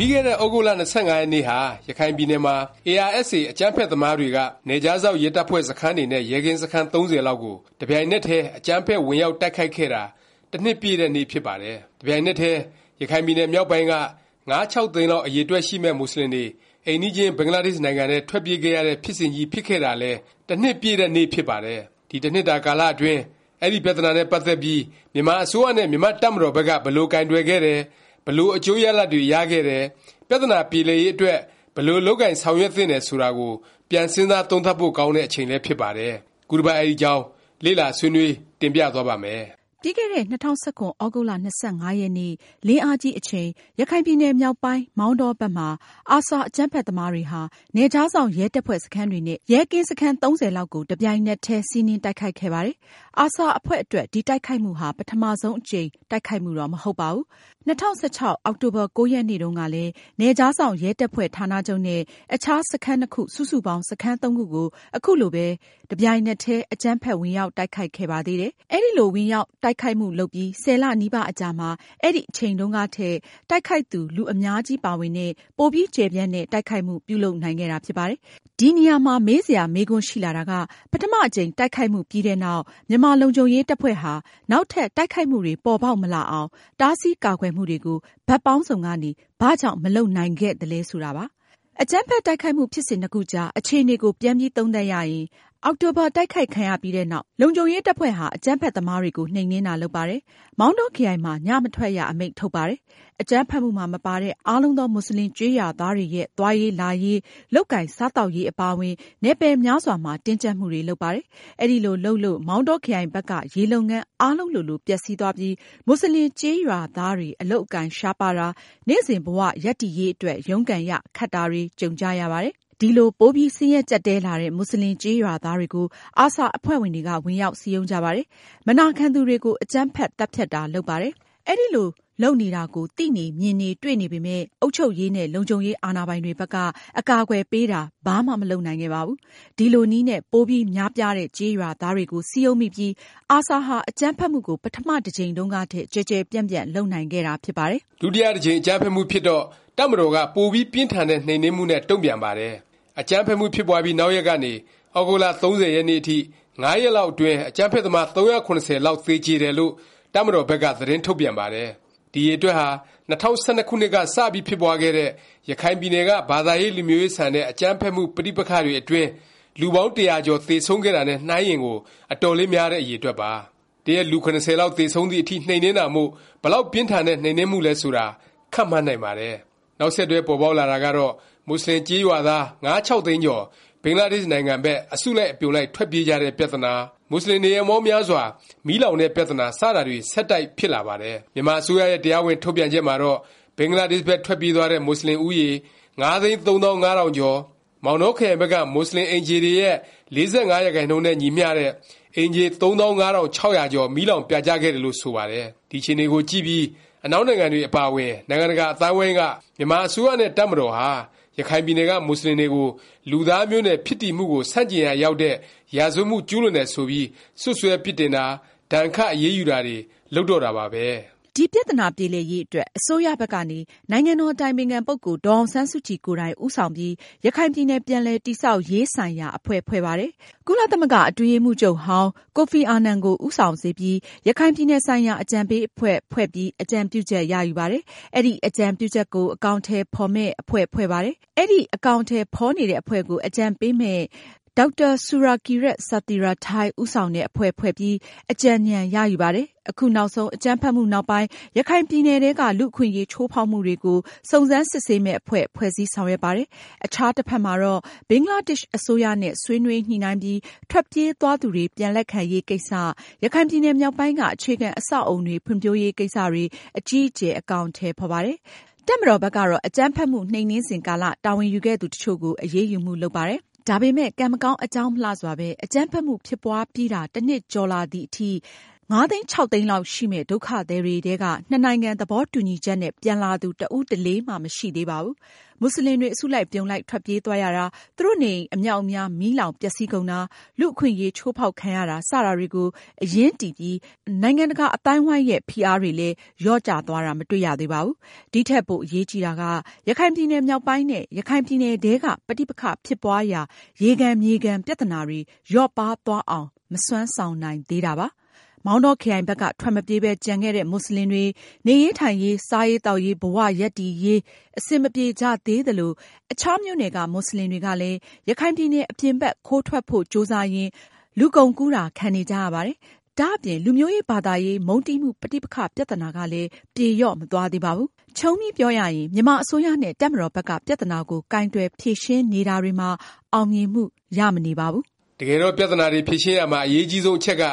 ပြီးခဲ့တဲ့ သြဂုတ်လ ၂၅ ရက်နေ့ဟာ ရခိုင်ပြည်နယ်မှာ ARSA အကြမ်းဖက်သမားတွေက နယ်ခြားစောင့် ရဲတပ်ဖွဲ့ စခန်းတွေနဲ့ ရဲကင်းစခန်း ၃၀ လောက်ကို တစ်ပြိုင်နက်တည်း အကြမ်းဖက် ဝင်ရောက်တိုက်ခိုက်ခဲ့တာ တစ်နှစ်ပြည့်တဲ့နေ့ ဖြစ်ပါတယ်။တစ်ပြိုင်နက်တည်း ရခိုင်ပြည်နယ်မြောက်ပိုင်းက ၅-၆ သိန်းလောက် အရည်အတွက်ရှိမယ့် မူဆလင်တွေ အိမ်နီးချင်း ဘင်္ဂလားဒေ့ရှ်နိုင်ငံထဲ ထွက်ပြေးခဲ့ရတဲ့ ဖြစ်စဉ်ကြီး ဖြစ်ခဲ့တာလည်း တစ်နှစ်ပြည့်တဲ့နေ့ ဖြစ်ပါတယ်။ဒီ တစ်နှစ်တာကာလအတွင်း အဲဒီ ပြသနာနဲ့ ပတ်သက်ပြီး မြန်မာအစိုးရနဲ့ မြန်မာ့တပ်မတော်ဘက်က ဘယ်လို ကိုင်တွယ်ခဲ့တယ်၊ ဘယ်လို အကျိုးရလာဒ်တွေ ရခဲ့တယ်၊ပြသနာ ပြေလည်ရေး အတွက် ဘယ်လို လုပ်ကိုင်ဆောင်ရွက်သင့်တယ် ဆိုတာကို ပြန်စဉ်းစား သုံးသပ်ဖို့ ကောင်းတဲ့ အချိန်လည်း ဖြစ်ပါတယ်။ခုတစ်ပတ် အဲဒီအကြောင်း လေ့လာ ဆွေးနွေး တင်ပြသွားပါ့မယ်။ပြီးခဲ့တဲ့ ၂၀၁၇ သြဂုတ်လ ၂၅ ရက်နေ့ လင်းအားကြီးအချိန် ရခိုင်ပြည်နယ်မြောက်ပိုင်း မောင်တောဘက်မှာ ARSA အကြမ်းဖက်သမားတွေဟာ နယ်ခြားစောင့် ရဲတပ်ဖွဲ့စခန်းတွေနဲ့ ရဲကင်းစခန်း ၃၀ လောက်ကို တစ်ပြိုင်နက်တည်း စီးနင်းတိုက်ခိုက်ခဲ့ပါတယ်။ ARSA အဖွဲ့အတွက် ဒီတိုက်ခိုက်မှုဟာ ပထမဆုံးအကြိမ် တိုက်ခိုက်မှုတော့ မဟုတ်ပါဘူး။ ၂၀၁၆ အောက်တိုဘာ ၉ ရက်နေ့တုန်းကလည်း နယ်ခြားစောင့် ရဲတပ်ဖွဲ့ဌာနချုပ်နဲ့ အခြား စခန်းနှစ်ခု စုစုပေါင်း စခန်း သုံးခုကို အခုလိုပဲတစ်ပြိုင်နက်တည်း အကြမ်းဖက် ဝင်ရောက်တိုက်ခိုက်ခဲ့ပါသေးတယ်။အဲလို ဝင်ရောက်တိုက်ခိုက်မှု လုပ်ပြီး ၁၀ လ နီးပါးအကြာမှာ အဲဒီအချိန်တုန်းကထက် တိုက်ခိုက်သူ လူအများကြီးပါဝင်တဲ့ ပိုပြီး ကျယ်ပြန့်တဲ့ တိုက်ခိုက်မှု ပြုလုပ်နိုင်ခဲ့တာ ဖြစ်ပါတယ်။ ဒီနေရာမှာ မေးစရာ မေးခွန်းရှိလာတာက ပထမအကြိမ် တိုက်ခိုက်မှုပြီးတဲ့နောက် မြန်မာလုံခြုံရေးတပ်ဖွဲ့ဟာ နောက်ထပ် တိုက်ခိုက်မှုတွေ ပေါ်ပေါက်မလာအောင် တားဆီးကာကွယ်မှုတွေကို ဘက်ပေါင်းစုံကနေ ဘာကြောင့် မလုပ်နိုင်ခဲ့သလဲ ဆိုတာပါ။အကြမ်းဖက် တိုက်ခိုက်မှု ဖြစ်စဉ်နှစ်ခုအကြား အခြေအနေကို ပြန်ပြီး သုံးသပ်ရရင် အောက်တိုဘာ တိုက်ခိုက်ခံရပြီးနောက် လုံခြုံရေးတပ်ဖွဲ့ဟာ အကြမ်းဖက်သမားတွေကို နှိမ်နင်းတာ လုပ်ပါတယ်။မောင်တောခရိုင်မှာ ညမထွက်ရ အမိန့်ထုတ်ပါတယ်။အကြမ်းဖက်မှုမှာ မပါတဲ့ အားလုံးသောမူဆလင်ကျေးရွာသားတွေရဲ့ သွားရေးလာရေး၊လုပ်ကိုင်စားသောက်ရေး အပါအဝင် နယ်ပယ်များစွာမှာ တင်းကြပ်မှုတွေ လုပ်ပါတယ်။အဲဒီလိုလုပ်လို့ မောင်တောခရိုင်ဘက်က ရေလုပ်ငန်း အားလုံးလိုလို ပျက်စီးသွားပြီးမူဆလင်ကျေးရွာသားတွေ အလုပ်အကိုင်ရှားပါးတာ၊နေ့စဉ်ဘ၀ရပ်တည်ရေးအတွက် ရုန်းကန်ရ ခက်တာတွေ ကြုံကြရပါတယ်။ ဒီလို ပိုပြီး ဆင်းရဲကြပ်တည်းလာတဲ့မူဆလင် ကျေးရွာသားတွေကို ARSA အဖွဲ့ဝင်တွေက ဝင်ရောက် စည်းရုံးကြပါတယ်။မနာခံသူတွေကို အကြမ်းဖက် သတ်ဖြတ်တာ လုပ်ပါတယ်။အဲလို လုပ်နေတာကို သိနေ၊မြင်နေ၊တွေ့နေပေမယ့် အုပ်ချုပ်ရေးနဲ့ လုံခြုံရေး အာဏာပိုင်တွေဘက်က အကာအကွယ်ပေးတာ ဘာမှ မလုပ်နိုင်ခဲ့ပါဘူး။ဒီလိုနည်းနဲ့ ပိုပြီး များပြားတဲ့ ကျေးရွာသားတွေကို စည်းရုံးမိပြီး ARSA ဟာ အကြမ်းဖက်မှုကို ပထမ တစ်ကြိမ်တုန်းကထက် ကျယ်ကျယ်ပြန့်ပြန့် လုပ်နိုင်ခဲ့တာ ဖြစ်ပါတယ်။ဒုတိယတစ်ကြိမ် အကြမ်းဖက်မှုဖြစ်တော့ တပ်မတော်က ပိုပြီး ပြင်းထန်တဲ့ နှိမ်နင်းမှုနဲ့ တုန့်ပြန်ပါတယ်။ အကြမ်းဖက်မှု ဖြစ်ပွားပြီး နောက်ရက်ကနေ သြဂုတ်လ ၃၀ ရက်နေ့အထိ ၅ ရက်လောက်အတွင်း အကြမ်းဖက်သမား ၃၇၀ လောက် သေကြေတယ်လို့ တပ်မတော်ဘက်က သတင်းထုတ်ပြန်ပါတယ်။ဒီအရည်အတွက်ဟာ ၂၀၁၂ ခုနှစ်က စပြီး ဖြစ်ပွားခဲ့တဲ့ ရခိုင်ပြည်နယ်က ဘာသာရေး လူမျိုးရေးဆန်တဲ့ အကြမ်းဖက်မှု ပဋိပက္ခတွေအတွင်း လူပေါင်းတစ်ရာကျော် သေဆုံးခဲ့တာနဲ့ နှိုင်းရင်ကို အတော်လေးများတဲ့ အရည်အတွက်ပါ။တစ်ရက် လူ ၇၀ လောက် သေဆုံးသည်အထိ နှိမ်နင်းတာမို့ ဘယ်လောက် ပြင်းထန်တဲ့ နှိမ်နင်းမှုလည်းဆိုတာ ခန့်မှန်းနိုင်ပါတယ်။နောက်ဆက်တွဲ ပေါ်ပေါက်လာတာကတော့ မူဆလင်ကျေးရွာသား ၅-၆ သိန်းကျော် ဘင်္ဂလားဒေ့ရှ်နိုင်ငံဘက် အစုလိုက် အပြုံလိုက် ထွက်ပြေးကြတဲ့ ပြသနာ၊မူဆလင် နေအိမ်ပေါင်းများစွာ မီးလောင်တဲ့ ပြသနာ စတာတွေ ဆက်တိုက် ဖြစ်လာပါတယ်။မြန်မာအစိုးရရဲ့ တရားဝင် ထုတ်ပြန်ချက်မှာတော့ ဘင်္ဂလားဒေ့ရှ်ဘက် ထွက်ပြေးသွားတဲ့ မူဆလင် ဦးရေ ၅၃၅၀၀၀ ကျော်၊မောင်တောခရိုင်ဘက်က မူဆလင် အိမ်ခြေတွေရဲ့ ၄၅ ရာခိုင်နှုန်းနဲ့ ညီမျှတဲ့ အိမ်ခြေ ၃၅၆၀၀ ကျော် မီးလောင်ပြာကျခဲ့တယ်လို့ ဆိုပါတယ်။ဒီအခြေအနေကိုကြည့်ပြီး အနောက်နိုင်ငံတွေ အပါအဝင် နိုင်ငံတကာ အသိုင်းအဝိုင်းက မြန်မာအစိုးရနဲ့ တပ်မတော်ဟာ ရခိုင်ပြည်နယ်က မူဆလင်တွေကို လူသားမျိုးနွယ်ဖြစ်တည်မှုကို ဆန့်ကျင်ရာရောက်တဲ့ ရာဇဝတ်မှု ကျူးလွန်တယ် ဆိုပြီး စွပ်စွဲ ပြစ်တင်တာ၊ဒါဏ်ခတ် အရေးယူတာတွေ လုပ်တော့တာပါပဲ။ ဒီပြသနာပြေလည်ရေးအတွက် အစိုးရဘက်ကနေ နိုင်ငံတော်ဇ။်အတိုင်ပင်ခံပုဂ္ဂိုလ် ဒေါ်အောင်ဆန်းစုကြည်ကိုယ်တိုင် ဦးဆောင်ပြီး ရခိုင်ပြည်နယ် ပြန်လည်တည်ဆောက်ရေးဆိုင်ရာ အဖွဲ့ ဖွဲ့ပါတယ်။ကုလသမဂ္ဂ အတွင်းရေးမှူးချုပ်ဟောင်း ကိုဖီအာနန်ကို ဦးဆောင်စေပြီး ရခိုင်ပြည်နယ်ဆိုင်ရာ အကြံပေးအဖွဲ့ ဖွဲ့ပြီး အကြံပြုချက် ရယူပါတယ်။အဲဒီ အကြံပြုချက်ကို အကောင်အထည်ဖော်မယ့် အဖွဲ့ ဖွဲ့ပါတယ်။အဲဒီ အကောင်အထည်ဖော်နေတဲ့ အဖွဲ့ကို အကြံပေးမယ့် ဒေါက်တာဆူရာကီယက်ဆာသီရာထိုင်းဦးဆောင်တဲ့အဖွဲ့ဖွဲ့ပြီး အကြံဉာဏ်ရယူပါတယ်။အခုနောက်ဆုံး အကြမ်းဖက်မှုနောက်ပိုင်း ရခိုင်ပြည်နယ်ထဲက လူ့အခွင့်အရေးချိုးဖေါက်မှုတွေကို စုံစမ်းစစ်ဆေးမယ့်အဖွဲ့ ဖွဲ့စည်းဆောင်ရွက်ပါတယ်။အခြားတစ်ဖက်မှာတော့ ဘင်္ဂလားဒေ့ရှ်အစိုးရနဲ့ ဆွေးနွေးညှိနှိုင်းပြီး ထွက်ပြေးသွားသူတွေ ပြန်လက်ခံရေးကိစ္စ၊ရခိုင်ပြည်နယ်မြောက်ပိုင်းက အခြေခံအဆောက်အဦတွေ ဖွံ့ဖြိုးရေးကိစ္စတွေ အကြီးအကျယ် အကောင်အထည်ဖော်ပါတယ်။တပ်မတော်ဘက်ကတော့ အကြမ်းဖက်မှုနှိမ်နင်းစဉ်ကာလ တာဝန်ယူခဲ့သူတစ်ချို့ကို အရေးယူမှုလုပ်ပါတယ်။ ဒါပေမယ့် ကံမကောင်း အကြောင်းမလှစွာပဲ အကြမ်းဖက်မှု ဖြစ်ပွားပြီးတာ တစ်နှစ်ကျော်လာသည်အထိ ၅သိန်း ၆သိန်းလောက်ရှိမယ့် ဒုက္ခသည်တွေထဲက နှစ်နိုင်ငံသဘောတူညီချက်နဲ့ ပြန်လာသူ တဦးတလေမှ မရှိသေးပါဘူး။မူဆလင်တွေ အစုလိုက်အပြုံလိုက် ထွက်ပြေးသွားရတာ၊သူတို့နေအိမ် အမြောက်အများ မီးလောင်ပျက်စီးကုန်တာ၊လူ့အခွင့်အရေး ချိုးဖေါက်ခံရတာ စတာတွေကို အရင်းတည်ပြီး နိုင်ငံတကာ အသိုင်းအဝိုင်းရဲ့ ဖိအားတွေလည်း လျော့ကျသွားတာ မတွေ့ရသေးပါဘူး။ဒီထက် ပိုအရေးကြီးတာက ရခိုင်ပြည်နယ်မြောက်ပိုင်းနဲ့ ရခိုင်ပြည်နယ်ထဲက ပဋိပက္ခဖြစ်ပွားရာ ရေခံမြေခံ ပြသနာတွေ လျော့ပါးသွားအောင် မစွမ်းဆောင်နိုင်သေးတာပါ။ မောင်တောခရိုင်ဘက်က ထွက်မပြေးပဲ ကျန်ခဲ့တဲ့မူဆလင်တွေ နေရေးထိုင်ရေး၊စားရေးသောက်ရေး၊ဘဝရပ်တည်ရေး အဆင်မပြေကြသေးသလို၊အခြားမြို့နယ်ကမူဆလင်တွေကလည်း ရခိုင်ပြည်နယ် အပြင်ဘက် ခိုးထွက်ဖို့ ကြိုးစားရင်း လူကုန်ကူးတာ ခံနေကြရပါတယ်။ဒါ့အပြင် လူမျိုးရေး၊ဘာသာရေး မုန်းတီးမှု ပဋိပက္ခ ပြသနာကလည်း ပြေလျော့မသွားသေးပါဘူး။ခြုံပြီးပြောရရင် မြန်မာအစိုးရနဲ့ တပ်မတော်ဘက်က ပြသနာကို ကိုင်တွယ်ဖြေရှင်းနေတာတွေမှာ အောင်မြင်မှု ရမနေပါဘူး။တကယ်တော့ ပြသနာတွေ ဖြေရှင်းရာမှာ အရေးအကြီးဆုံး အချက်က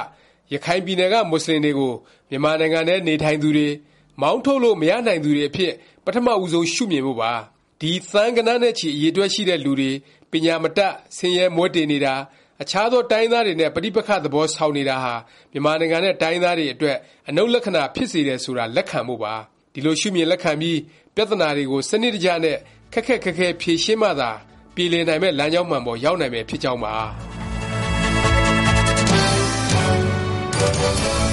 ရခိုင်ပြည်နယ်က မူဆလင်တွေကို မြန်မာနိုင်ငံထဲ နေထိုင်သူတွေ၊မောင်းထုတ်လို့ မရနိုင်သူတွေအဖြစ် ပထမဦးဆုံး ရှုမြင်ဖို့ပါ။ဒီ သန်းဂဏန်းနဲ့ချီ အရည်အတွက်ရှိတဲ့ လူတွေ ပညာမတတ်၊ဆင်းရဲမွဲတေနေတာ၊အခြားသော တိုင်းရင်းသားတွေနဲ့ ပဋိပက္ခ သဘောဆောင်နေတာဟာ မြန်မာနိုင်ငံနဲ့ တိုင်းရင်းသားတွေအတွက် အနှုတ်လက္ခဏာ ဖြစ်စေတယ် ဆိုတာ လက်ခံဖို့ပါ။ဒီလို ရှုမြင်လက်ခံပြီး ပြသနာတွေကို စနစ်တကျနဲ့ ခက်ခက်ခဲခဲ ဖြေရှင်းမှသာ ပြေလည်နိုင်မယ့် လမ်းကြောင်းမှန်ပေါ် ရောက်နိုင်မယ် ဖြစ်ကြောင်းပါ Thank you.